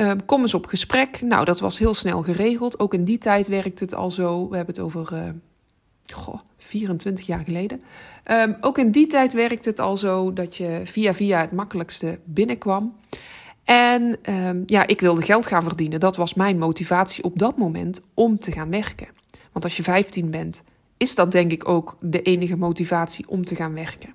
Ehm, kom eens op gesprek. Nou, dat was heel snel geregeld. Ook in die tijd werkte het al zo. We hebben het over uh, goh, 24 jaar geleden. Ehm, ook in die tijd werkte het al zo dat je via via het makkelijkste binnenkwam. En ja, ik wilde geld gaan verdienen. Dat was mijn motivatie op dat moment om te gaan werken. Want als je 15 bent, is dat denk ik ook de enige motivatie om te gaan werken.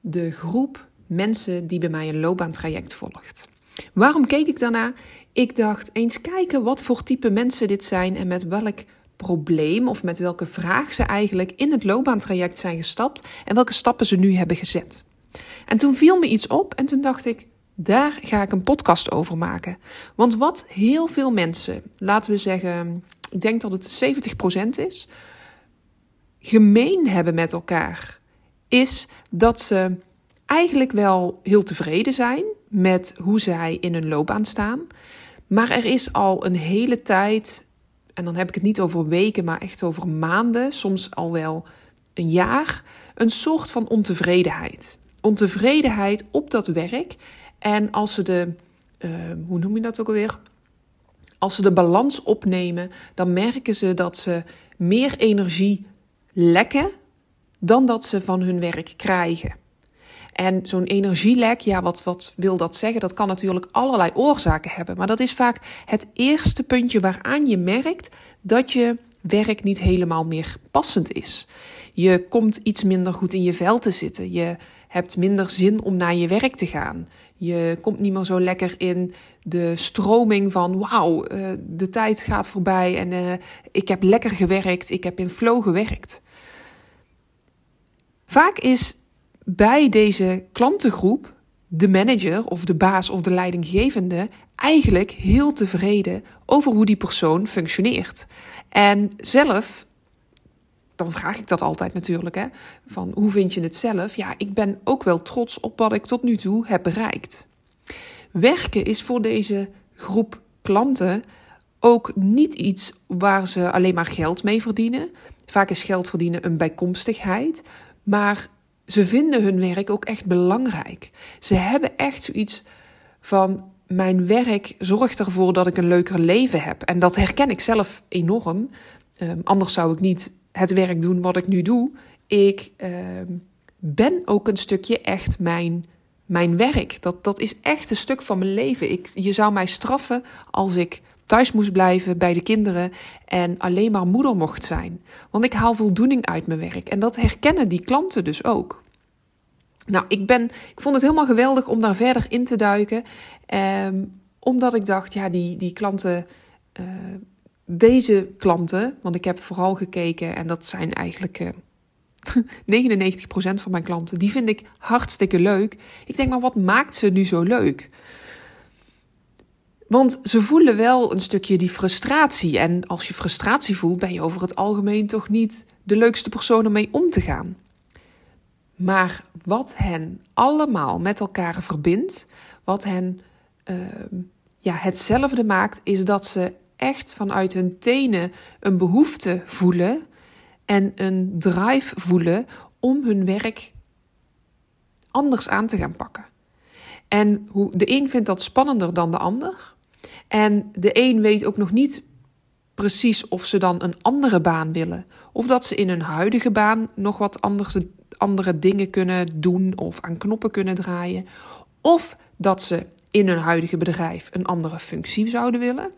de groep mensen die bij mij een loopbaantraject volgt. Waarom keek ik daarna? Ik dacht eens kijken wat voor type mensen dit zijn en met welk probleem of met welke vraag ze eigenlijk in het loopbaantraject zijn gestapt en welke stappen ze nu hebben gezet. En toen viel me iets op en toen dacht ik, daar ga ik een podcast over maken. Want wat heel veel mensen, laten we zeggen, ik denk dat het 70% is, gemeen hebben met elkaar, is dat ze eigenlijk wel heel tevreden zijn met hoe zij in hun loopbaan staan. Maar er is al een hele tijd en dan heb ik het niet over weken, maar echt over maanden, soms al wel een jaar, een soort van ontevredenheid. Ontevredenheid op dat werk. En als ze de, uh, hoe noem je dat ook alweer? Als ze de balans opnemen, dan merken ze dat ze meer energie lekken dan dat ze van hun werk krijgen. En zo'n energielek, ja, wat, wat wil dat zeggen? Dat kan natuurlijk allerlei oorzaken hebben. Maar dat is vaak het eerste puntje waaraan je merkt dat je werk niet helemaal meer passend is. Je komt iets minder goed in je vel te zitten. Je hebt minder zin om naar je werk te gaan. Je komt niet meer zo lekker in de stroming van wauw, uh, de tijd gaat voorbij en uh, ik heb lekker gewerkt, ik heb in flow gewerkt. Vaak is bij deze klantengroep de manager of de baas of de leidinggevende eigenlijk heel tevreden over hoe die persoon functioneert. En zelf, dan vraag ik dat altijd natuurlijk, hè, van hoe vind je het zelf? Ja, ik ben ook wel trots op wat ik tot nu toe heb bereikt. Werken is voor deze groep klanten ook niet iets waar ze alleen maar geld mee verdienen. Vaak is geld verdienen een bijkomstigheid, maar ze vinden hun werk ook echt belangrijk. Ze hebben echt zoiets van: mijn werk zorgt ervoor dat ik een leuker leven heb. En dat herken ik zelf enorm. Um, anders zou ik niet het werk doen wat ik nu doe. Ik um, ben ook een stukje echt mijn, mijn werk. Dat, dat is echt een stuk van mijn leven. Ik, je zou mij straffen als ik thuis moest blijven bij de kinderen en alleen maar moeder mocht zijn. Want ik haal voldoening uit mijn werk. En dat herkennen die klanten dus ook. Nou, ik, ben, ik vond het helemaal geweldig om daar verder in te duiken. Ehm, omdat ik dacht, ja, die, die klanten, uh, deze klanten, want ik heb vooral gekeken en dat zijn eigenlijk eh, 99% van mijn klanten, die vind ik hartstikke leuk. Ik denk, maar wat maakt ze nu zo leuk? Want ze voelen wel een stukje die frustratie. En als je frustratie voelt, ben je over het algemeen toch niet de leukste persoon om mee om te gaan. Maar wat hen allemaal met elkaar verbindt, wat hen uh, ja, hetzelfde maakt, is dat ze echt vanuit hun tenen een behoefte voelen en een drive voelen om hun werk anders aan te gaan pakken. En hoe, de een vindt dat spannender dan de ander. En de een weet ook nog niet precies of ze dan een andere baan willen. Of dat ze in hun huidige baan nog wat anders, andere dingen kunnen doen of aan knoppen kunnen draaien. Of dat ze in hun huidige bedrijf een andere functie zouden willen.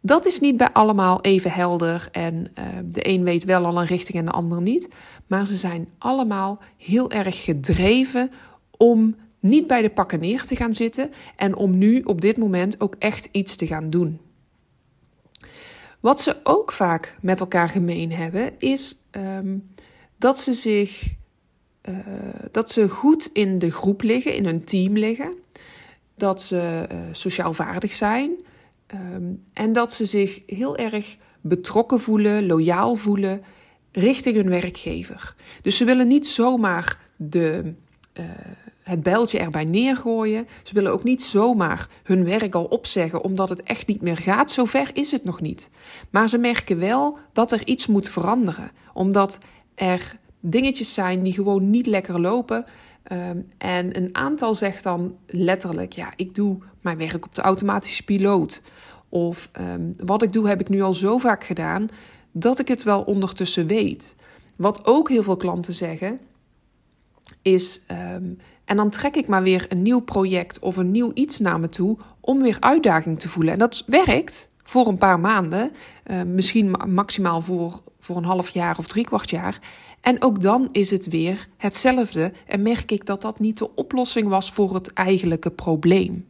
Dat is niet bij allemaal even helder en uh, de een weet wel al een richting en de ander niet. Maar ze zijn allemaal heel erg gedreven om niet bij de pakken neer te gaan zitten en om nu op dit moment ook echt iets te gaan doen. Wat ze ook vaak met elkaar gemeen hebben, is um, dat ze zich uh, dat ze goed in de groep liggen, in hun team liggen. dat ze uh, sociaal vaardig zijn ehm, en dat ze zich heel erg betrokken voelen, loyaal voelen richting hun werkgever. Dus ze willen niet zomaar de, uh, het bijltje erbij neergooien. Ze willen ook niet zomaar hun werk al opzeggen omdat het echt niet meer gaat. Zover is het nog niet. Maar ze merken wel dat er iets moet veranderen, omdat er dingetjes zijn die gewoon niet lekker lopen. Ehm, en een aantal zegt dan letterlijk: Ja, ik doe mijn werk op de automatische piloot. Of um, wat ik doe heb ik nu al zo vaak gedaan dat ik het wel ondertussen weet. Wat ook heel veel klanten zeggen is: um, en dan trek ik maar weer een nieuw project of een nieuw iets naar me toe om weer uitdaging te voelen. En dat werkt voor een paar maanden, uh, misschien maximaal voor, voor een half jaar of drie kwart jaar. En ook dan is het weer hetzelfde en merk ik dat dat niet de oplossing was voor het eigenlijke probleem.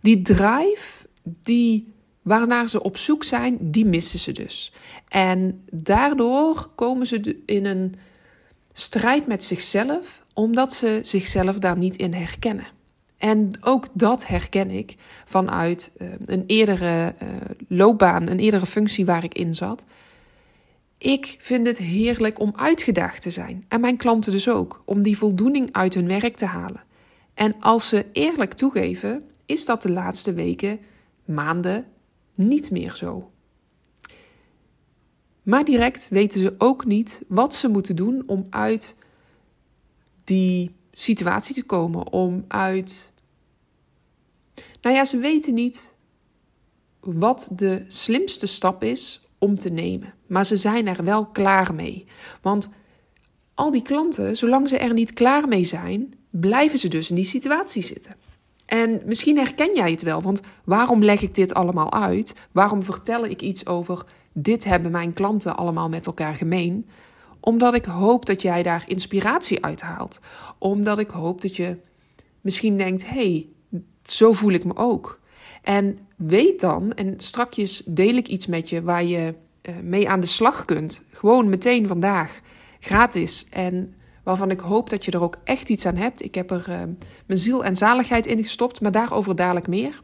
Die drive, die waarnaar ze op zoek zijn, die missen ze dus. En daardoor komen ze in een strijd met zichzelf, omdat ze zichzelf daar niet in herkennen. En ook dat herken ik vanuit uh, een eerdere uh, loopbaan, een eerdere functie waar ik in zat. Ik vind het heerlijk om uitgedaagd te zijn. En mijn klanten dus ook, om die voldoening uit hun werk te halen. En als ze eerlijk toegeven, is dat de laatste weken, maanden niet meer zo. Maar direct weten ze ook niet wat ze moeten doen om uit die situatie te komen. Om uit. Nou ja, ze weten niet wat de slimste stap is om te nemen. Maar ze zijn er wel klaar mee. Want al die klanten, zolang ze er niet klaar mee zijn, blijven ze dus in die situatie zitten. En misschien herken jij het wel, want waarom leg ik dit allemaal uit? Waarom vertel ik iets over dit hebben mijn klanten allemaal met elkaar gemeen? Omdat ik hoop dat jij daar inspiratie uit haalt. Omdat ik hoop dat je misschien denkt: hé, hey, zo voel ik me ook. En weet dan, en strakjes deel ik iets met je waar je uh, mee aan de slag kunt. Gewoon meteen vandaag, gratis. En waarvan ik hoop dat je er ook echt iets aan hebt. Ik heb er uh, mijn ziel en zaligheid in gestopt, maar daarover dadelijk meer.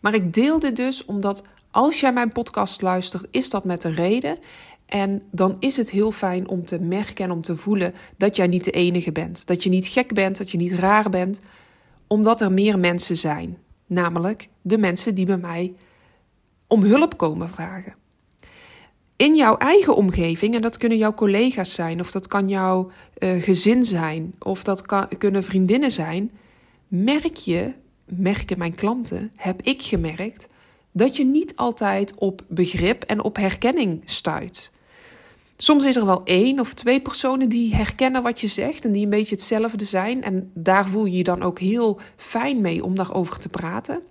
Maar ik deel dit dus omdat als jij mijn podcast luistert, is dat met een reden. En dan is het heel fijn om te merken en om te voelen dat jij niet de enige bent. Dat je niet gek bent, dat je niet raar bent, omdat er meer mensen zijn. Namelijk de mensen die bij mij om hulp komen vragen. In jouw eigen omgeving, en dat kunnen jouw collega's zijn, of dat kan jouw uh, gezin zijn, of dat kan, kunnen vriendinnen zijn, merk je, merken mijn klanten, heb ik gemerkt, dat je niet altijd op begrip en op herkenning stuit. Soms is er wel één of twee personen die herkennen wat je zegt en die een beetje hetzelfde zijn. En daar voel je je dan ook heel fijn mee om daarover te praten.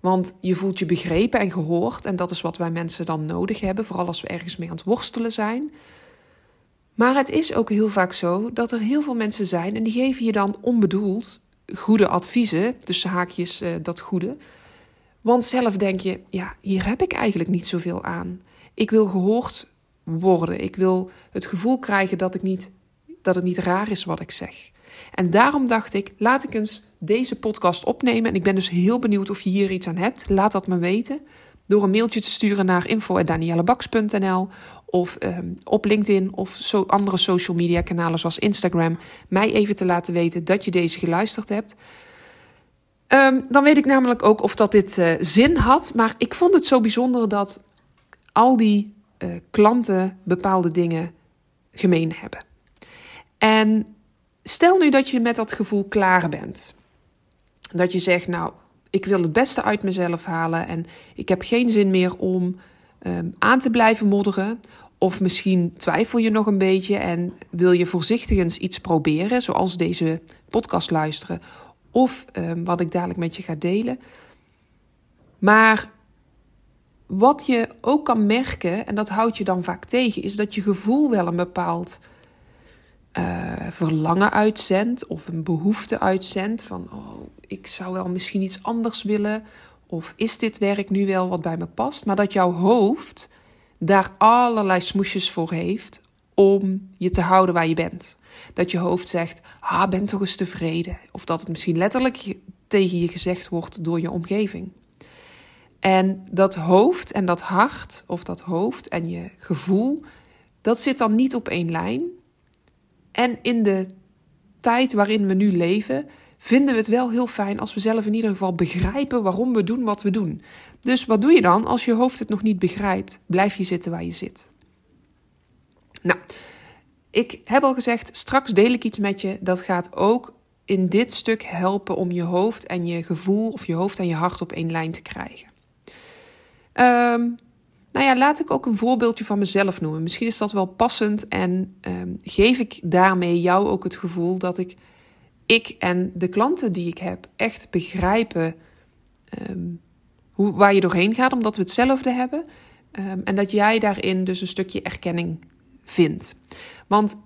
Want je voelt je begrepen en gehoord. En dat is wat wij mensen dan nodig hebben, vooral als we ergens mee aan het worstelen zijn. Maar het is ook heel vaak zo dat er heel veel mensen zijn en die geven je dan onbedoeld goede adviezen, tussen haakjes uh, dat goede. Want zelf denk je, ja, hier heb ik eigenlijk niet zoveel aan. Ik wil gehoord worden. Ik wil het gevoel krijgen dat, ik niet, dat het niet raar is wat ik zeg. En daarom dacht ik, laat ik eens deze podcast opnemen. En ik ben dus heel benieuwd of je hier iets aan hebt. Laat dat me weten. Door een mailtje te sturen naar info.daniellebaks.nl of um, op LinkedIn of zo andere social media kanalen zoals Instagram. Mij even te laten weten dat je deze geluisterd hebt. Um, dan weet ik namelijk ook of dat dit uh, zin had. Maar ik vond het zo bijzonder dat al die uh, klanten bepaalde dingen gemeen hebben. En stel nu dat je met dat gevoel klaar bent. Dat je zegt, nou, ik wil het beste uit mezelf halen en ik heb geen zin meer om um, aan te blijven modderen. Of misschien twijfel je nog een beetje en wil je voorzichtig eens iets proberen, zoals deze podcast luisteren. Of um, wat ik dadelijk met je ga delen. Maar wat je ook kan merken, en dat houdt je dan vaak tegen, is dat je gevoel wel een bepaald uh, verlangen uitzendt of een behoefte uitzendt van oh, ik zou wel misschien iets anders willen of is dit werk nu wel wat bij me past, maar dat jouw hoofd daar allerlei smoesjes voor heeft om je te houden waar je bent. Dat je hoofd zegt, ah, ben toch eens tevreden. Of dat het misschien letterlijk tegen je gezegd wordt door je omgeving. En dat hoofd en dat hart, of dat hoofd en je gevoel, dat zit dan niet op één lijn. En in de tijd waarin we nu leven, vinden we het wel heel fijn als we zelf in ieder geval begrijpen waarom we doen wat we doen. Dus wat doe je dan als je hoofd het nog niet begrijpt? Blijf je zitten waar je zit. Nou, ik heb al gezegd, straks deel ik iets met je. Dat gaat ook in dit stuk helpen om je hoofd en je gevoel of je hoofd en je hart op één lijn te krijgen. Um, nou ja, laat ik ook een voorbeeldje van mezelf noemen. Misschien is dat wel passend en ehm, geef ik daarmee jou ook het gevoel dat ik, ik en de klanten die ik heb echt begrijpen ehm, hoe, waar je doorheen gaat, omdat we hetzelfde hebben. en dat jij daarin dus een stukje erkenning vindt. Want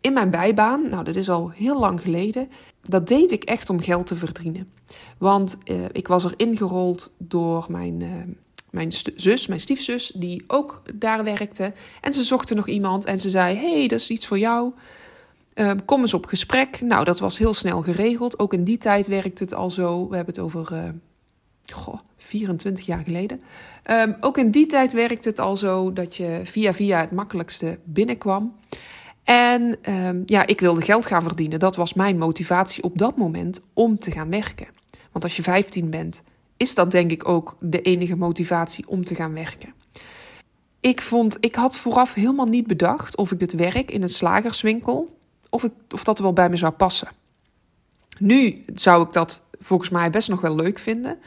in mijn bijbaan, nou dat is al heel lang geleden, dat deed ik echt om geld te verdienen. Want uh, ik was er ingerold door mijn, uh, mijn zus, mijn stiefzus, die ook daar werkte. En ze zochten nog iemand en ze zei: hey, dat is iets voor jou. Uh, kom eens op gesprek. Nou, dat was heel snel geregeld. Ook in die tijd werkte het al zo. We hebben het over goh, 24 jaar geleden. Um, ook in die tijd werkte het al zo dat je via via het makkelijkste binnenkwam. En um, ja, ik wilde geld gaan verdienen. Dat was mijn motivatie op dat moment om te gaan werken. Want als je 15 bent, is dat denk ik ook de enige motivatie om te gaan werken. Ik, vond, ik had vooraf helemaal niet bedacht of ik het werk in een slagerswinkel, of, ik, of dat wel bij me zou passen. Nu zou ik dat volgens mij best nog wel leuk vinden.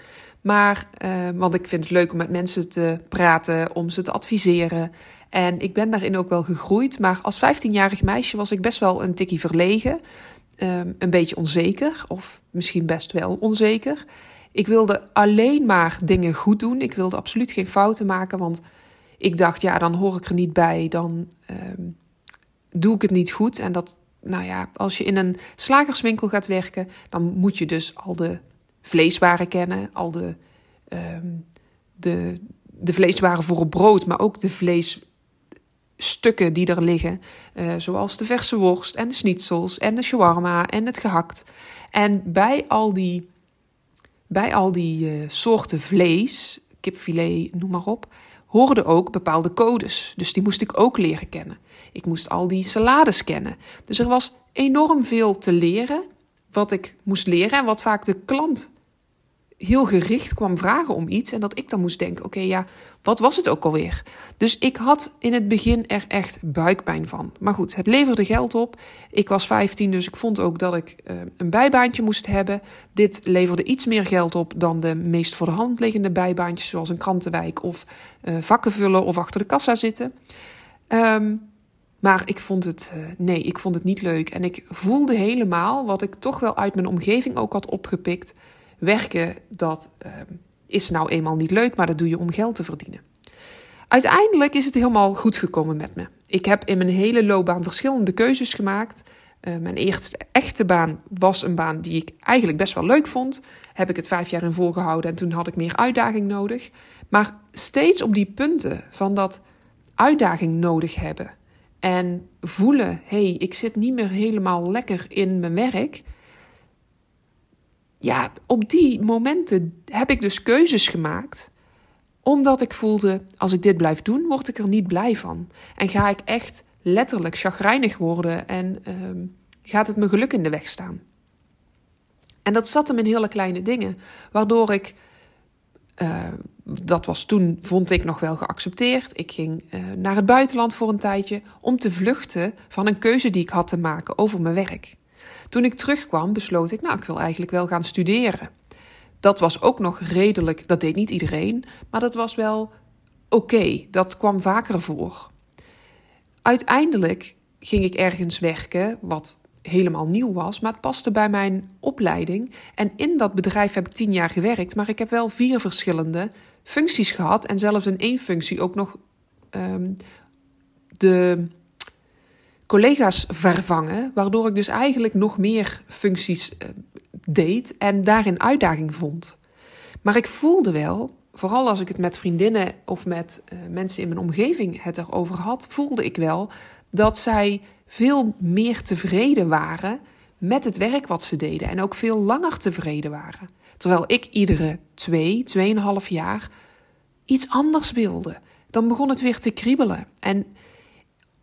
Maar, uh, want ik vind het leuk om met mensen te praten, om ze te adviseren. En ik ben daarin ook wel gegroeid. Maar als 15-jarig meisje was ik best wel een tikkie verlegen. Um, een beetje onzeker, of misschien best wel onzeker. Ik wilde alleen maar dingen goed doen. Ik wilde absoluut geen fouten maken, want ik dacht, ja, dan hoor ik er niet bij. Dan um, doe ik het niet goed. En dat, nou ja, als je in een slagerswinkel gaat werken, dan moet je dus al de vleeswaren kennen, al de, um, de, de vleeswaren voor op brood, maar ook de vleesstukken die er liggen, uh, zoals de verse worst en de schnitzels en de shawarma en het gehakt. En bij al die, bij al die uh, soorten vlees, kipfilet, noem maar op, hoorden ook bepaalde codes. Dus die moest ik ook leren kennen. Ik moest al die salades kennen. Dus er was enorm veel te leren wat ik moest leren en wat vaak de klant heel gericht kwam vragen om iets en dat ik dan moest denken: oké, ja, wat was het ook alweer? Dus ik had in het begin er echt buikpijn van. Maar goed, het leverde geld op. Ik was 15, dus ik vond ook dat ik uh, een bijbaantje moest hebben. Dit leverde iets meer geld op dan de meest voor de hand liggende bijbaantjes, zoals een krantenwijk of uh, vakken vullen of achter de kassa zitten. Um, maar ik vond het, uh, nee, ik vond het niet leuk. En ik voelde helemaal wat ik toch wel uit mijn omgeving ook had opgepikt. Werken, dat uh, is nou eenmaal niet leuk, maar dat doe je om geld te verdienen. Uiteindelijk is het helemaal goed gekomen met me. Ik heb in mijn hele loopbaan verschillende keuzes gemaakt. Uh, mijn eerste echte baan was een baan die ik eigenlijk best wel leuk vond. Heb ik het vijf jaar in volgehouden en toen had ik meer uitdaging nodig. Maar steeds op die punten van dat uitdaging nodig hebben en voelen: hé, hey, ik zit niet meer helemaal lekker in mijn werk. Ja, op die momenten heb ik dus keuzes gemaakt. Omdat ik voelde: als ik dit blijf doen, word ik er niet blij van. En ga ik echt letterlijk chagrijnig worden en uh, gaat het me geluk in de weg staan. En dat zat hem in hele kleine dingen, waardoor ik uh, dat was toen, vond ik nog wel geaccepteerd. Ik ging uh, naar het buitenland voor een tijdje om te vluchten van een keuze die ik had te maken over mijn werk. Toen ik terugkwam, besloot ik, nou, ik wil eigenlijk wel gaan studeren. Dat was ook nog redelijk, dat deed niet iedereen, maar dat was wel oké. Dat kwam vaker voor. Uiteindelijk ging ik ergens werken, wat helemaal nieuw was, maar het paste bij mijn opleiding. En in dat bedrijf heb ik tien jaar gewerkt, maar ik heb wel vier verschillende functies gehad en zelfs in één functie ook nog um, de collega's vervangen, waardoor ik dus eigenlijk nog meer functies uh, deed en daarin uitdaging vond. Maar ik voelde wel, vooral als ik het met vriendinnen of met uh, mensen in mijn omgeving het erover had, voelde ik wel dat zij veel meer tevreden waren met het werk wat ze deden en ook veel langer tevreden waren. Terwijl ik iedere twee, tweeënhalf jaar iets anders wilde. Dan begon het weer te kriebelen. En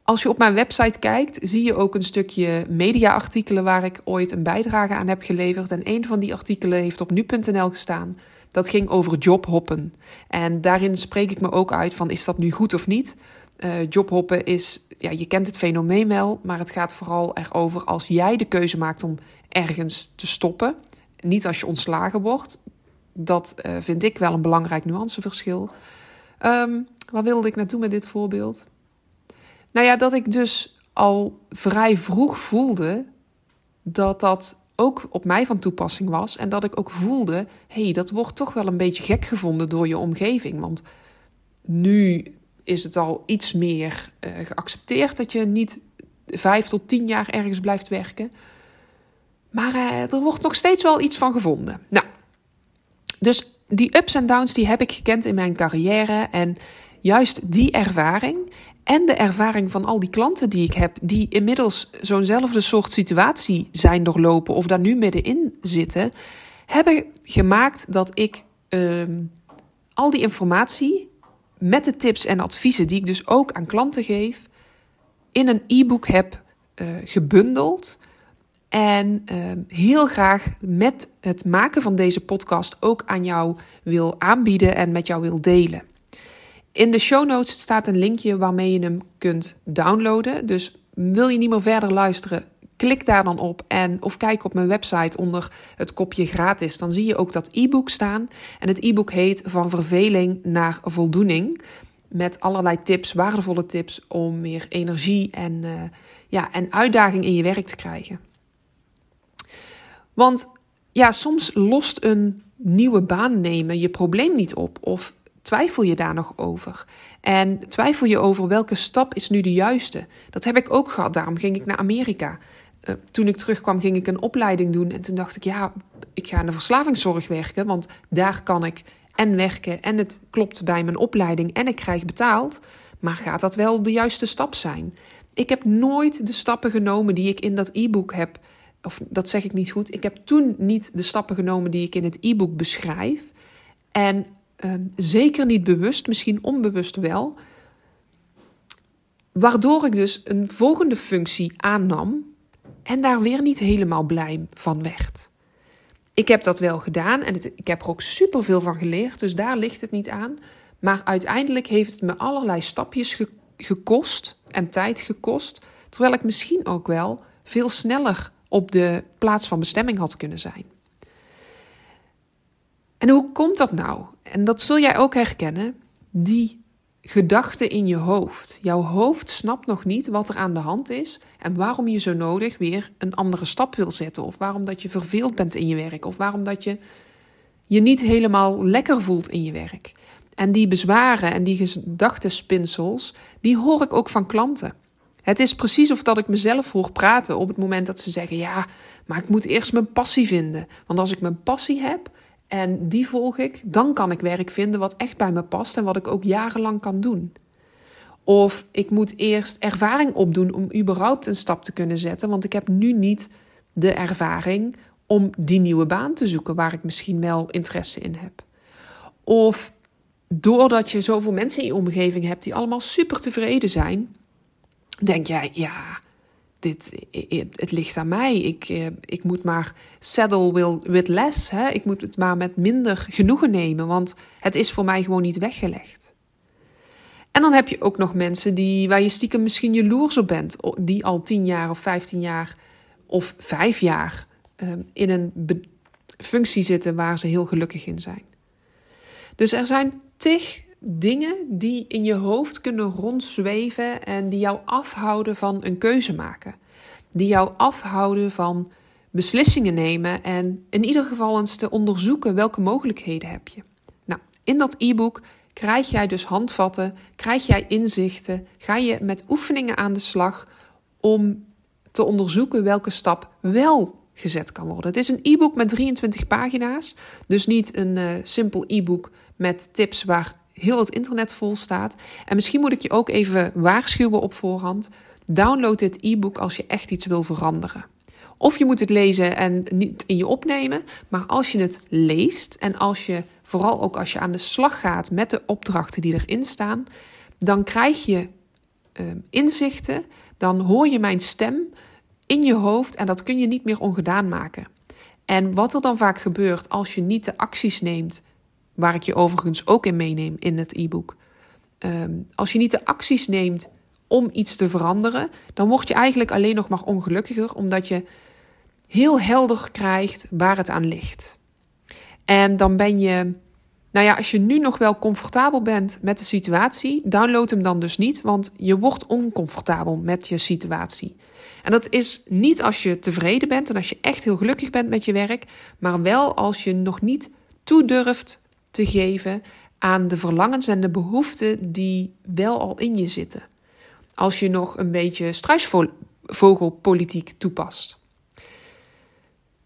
als je op mijn website kijkt, zie je ook een stukje mediaartikelen waar ik ooit een bijdrage aan heb geleverd. En een van die artikelen heeft op nu.nl gestaan. Dat ging over jobhoppen. En daarin spreek ik me ook uit van is dat nu goed of niet? Uh, jobhoppen is, ja, je kent het fenomeen wel, maar het gaat vooral erover als jij de keuze maakt om ergens te stoppen. Niet als je ontslagen wordt. Dat uh, vind ik wel een belangrijk nuanceverschil. Um, waar wilde ik naartoe met dit voorbeeld? Nou ja, dat ik dus al vrij vroeg voelde dat dat ook op mij van toepassing was. En dat ik ook voelde, hé, hey, dat wordt toch wel een beetje gek gevonden door je omgeving. Want nu is het al iets meer uh, geaccepteerd dat je niet vijf tot tien jaar ergens blijft werken. Maar uh, er wordt nog steeds wel iets van gevonden. Nou, dus die ups en downs die heb ik gekend in mijn carrière. En juist die ervaring en de ervaring van al die klanten die ik heb, die inmiddels zo'nzelfde soort situatie zijn doorlopen of daar nu middenin zitten, hebben gemaakt dat ik ehm, al die informatie met de tips en adviezen die ik dus ook aan klanten geef, in een e-book heb uh, gebundeld. En ehm, heel graag met het maken van deze podcast ook aan jou wil aanbieden en met jou wil delen. In de show notes staat een linkje waarmee je hem kunt downloaden. Dus wil je niet meer verder luisteren, klik daar dan op en of kijk op mijn website onder het kopje gratis. Dan zie je ook dat e-book staan. En het e-book heet Van verveling naar voldoening. Met allerlei tips, waardevolle tips om meer energie en, uh, ja, en uitdaging in je werk te krijgen. Want ja, soms lost een nieuwe baan nemen je probleem niet op. Of twijfel je daar nog over? En twijfel je over welke stap is nu de juiste? Dat heb ik ook gehad, daarom ging ik naar Amerika. Uh, toen ik terugkwam, ging ik een opleiding doen. En toen dacht ik, ja, ik ga in de verslavingszorg werken. Want daar kan ik en werken en het klopt bij mijn opleiding en ik krijg betaald. Maar gaat dat wel de juiste stap zijn? Ik heb nooit de stappen genomen die ik in dat e-book heb. Of dat zeg ik niet goed. Ik heb toen niet de stappen genomen die ik in het e-book beschrijf. En Ehm, zeker niet bewust, misschien onbewust wel. Waardoor ik dus een volgende functie aannam en daar weer niet helemaal blij van werd. Ik heb dat wel gedaan en het, ik heb er ook superveel van geleerd, dus daar ligt het niet aan. Maar uiteindelijk heeft het me allerlei stapjes gekost en tijd gekost, terwijl ik misschien ook wel veel sneller op de plaats van bestemming had kunnen zijn. En hoe komt dat nou? En dat zul jij ook herkennen. Die gedachten in je hoofd. Jouw hoofd snapt nog niet wat er aan de hand is en waarom je zo nodig weer een andere stap wil zetten. Of waarom dat je verveeld bent in je werk. Of waarom dat je je niet helemaal lekker voelt in je werk. En die bezwaren en die gedachtenspinsels, die hoor ik ook van klanten. Het is precies of dat ik mezelf hoor praten op het moment dat ze zeggen: Ja, maar ik moet eerst mijn passie vinden. Want als ik mijn passie heb, en die volg ik, dan kan ik werk vinden wat echt bij me past en wat ik ook jarenlang kan doen. Of ik moet eerst ervaring opdoen om überhaupt een stap te kunnen zetten, want ik heb nu niet de ervaring om die nieuwe baan te zoeken waar ik misschien wel interesse in heb. Of doordat je zoveel mensen in je omgeving hebt die allemaal super tevreden zijn, denk jij, ja, dit, het ligt aan mij. Ik, eh, ik moet maar settle with less. Hè? Ik moet het maar met minder genoegen nemen, want het is voor mij gewoon niet weggelegd. En dan heb je ook nog mensen die, waar je stiekem misschien jaloers op bent, die al 10 jaar of 15 jaar of 5 jaar ehm, in een functie zitten waar ze heel gelukkig in zijn. Dus er zijn tig dingen die in je hoofd kunnen rondzweven en die jou afhouden van een keuze maken. Die jou afhouden van beslissingen nemen en in ieder geval eens te onderzoeken welke mogelijkheden heb je. Nou, in dat e-book krijg jij dus handvatten, krijg jij inzichten, ga je met oefeningen aan de slag om te onderzoeken welke stap wel gezet kan worden. Het is een e-book met 23 pagina's, dus niet een uh, simpel e-book met tips waar heel het internet vol staat. En misschien moet ik je ook even waarschuwen op voorhand. Download dit e-book als je echt iets wil veranderen. Of je moet het lezen en niet in je opnemen. Maar als je het leest en als je, vooral ook als je aan de slag gaat met de opdrachten die erin staan, dan krijg je uh, inzichten, dan hoor je mijn stem in je hoofd en dat kun je niet meer ongedaan maken. En wat er dan vaak gebeurt als je niet de acties neemt, waar ik je overigens ook in meeneem in het e-book. Ehm, als je niet de acties neemt om iets te veranderen, dan word je eigenlijk alleen nog maar ongelukkiger, omdat je heel helder krijgt waar het aan ligt. En dan ben je, nou ja, als je nu nog wel comfortabel bent met de situatie, download hem dan dus niet, want je wordt oncomfortabel met je situatie. En dat is niet als je tevreden bent en als je echt heel gelukkig bent met je werk, maar wel als je nog niet toe durft te geven aan de verlangens en de behoeften die wel al in je zitten. Als je nog een beetje struisvogelpolitiek toepast.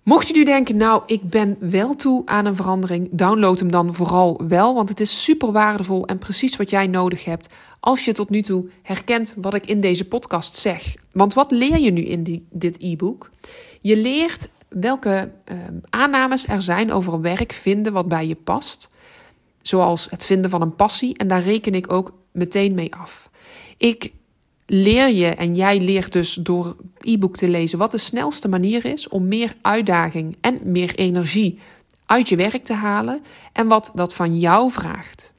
Mocht je nu denken, nou, ik ben wel toe aan een verandering, download hem dan vooral wel, want het is super waardevol en precies wat jij nodig hebt als je tot nu toe herkent wat ik in deze podcast zeg. Want wat leer je nu in die, dit e-book? Je leert welke uh, aannames er zijn over werk vinden wat bij je past, zoals het vinden van een passie, en daar reken ik ook meteen mee af. Ik leer je en jij leert dus door e-book te lezen wat de snelste manier is om meer uitdaging en meer energie uit je werk te halen en wat dat van jou vraagt.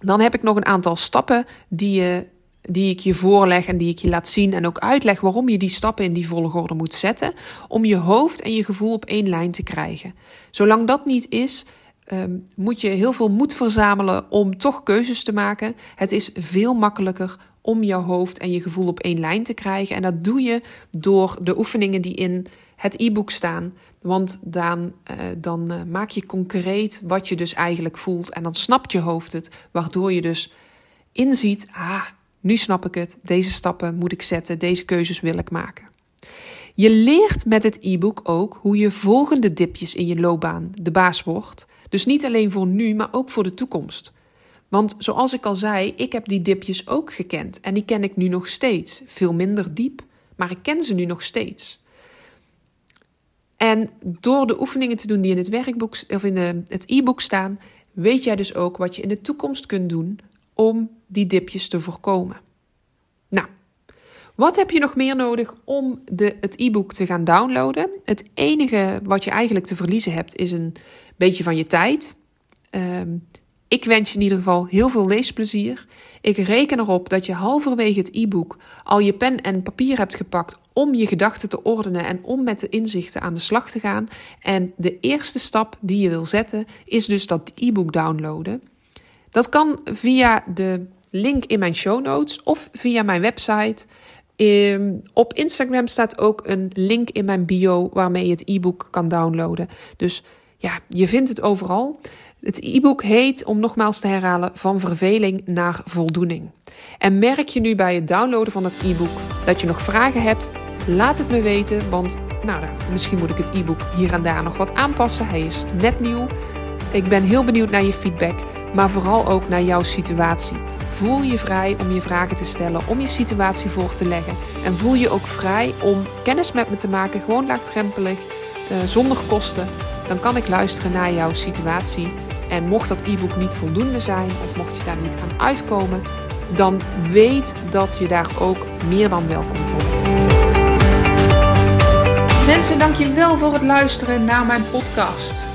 Dan heb ik nog een aantal stappen die, je, die ik je voorleg en die ik je laat zien en ook uitleg waarom je die stappen in die volgorde moet zetten om je hoofd en je gevoel op één lijn te krijgen. Zolang dat niet is, ehm, moet je heel veel moed verzamelen om toch keuzes te maken. Het is veel makkelijker om je hoofd en je gevoel op één lijn te krijgen. En dat doe je door de oefeningen die in het e-book staan. Want dan, uh, dan uh, maak je concreet wat je dus eigenlijk voelt. En dan snapt je hoofd het, waardoor je dus inziet: ah, nu snap ik het. Deze stappen moet ik zetten, deze keuzes wil ik maken. Je leert met het e-book ook hoe je volgende dipjes in je loopbaan de baas wordt. Dus niet alleen voor nu, maar ook voor de toekomst. Want zoals ik al zei, ik heb die dipjes ook gekend en die ken ik nu nog steeds. Veel minder diep, maar ik ken ze nu nog steeds. En door de oefeningen te doen die in het werkboek of in het e-book staan, weet jij dus ook wat je in de toekomst kunt doen om die dipjes te voorkomen. Wat heb je nog meer nodig om de, het e-book te gaan downloaden? Het enige wat je eigenlijk te verliezen hebt is een beetje van je tijd. Um, ik wens je in ieder geval heel veel leesplezier. Ik reken erop dat je halverwege het e-book al je pen en papier hebt gepakt om je gedachten te ordenen en om met de inzichten aan de slag te gaan. En de eerste stap die je wil zetten is dus dat e-book downloaden. Dat kan via de link in mijn show notes of via mijn website. Ehm, op Instagram staat ook een link in mijn bio waarmee je het e-book kan downloaden. Dus ja, je vindt het overal. Het e-book heet, om nogmaals te herhalen, Van verveling naar voldoening. En merk je nu bij het downloaden van het e-book dat je nog vragen hebt? Laat het me weten, want nou, misschien moet ik het e-book hier en daar nog wat aanpassen. Hij is net nieuw. Ik ben heel benieuwd naar je feedback, maar vooral ook naar jouw situatie. Voel je vrij om je vragen te stellen, om je situatie voor te leggen. En voel je ook vrij om kennis met me te maken, gewoon laagdrempelig, eh, zonder kosten. Dan kan ik luisteren naar jouw situatie en mocht dat e-book niet voldoende zijn of mocht je daar niet aan uitkomen, dan weet dat je daar ook meer dan welkom voor bent. Mensen, dankjewel voor het luisteren naar mijn podcast.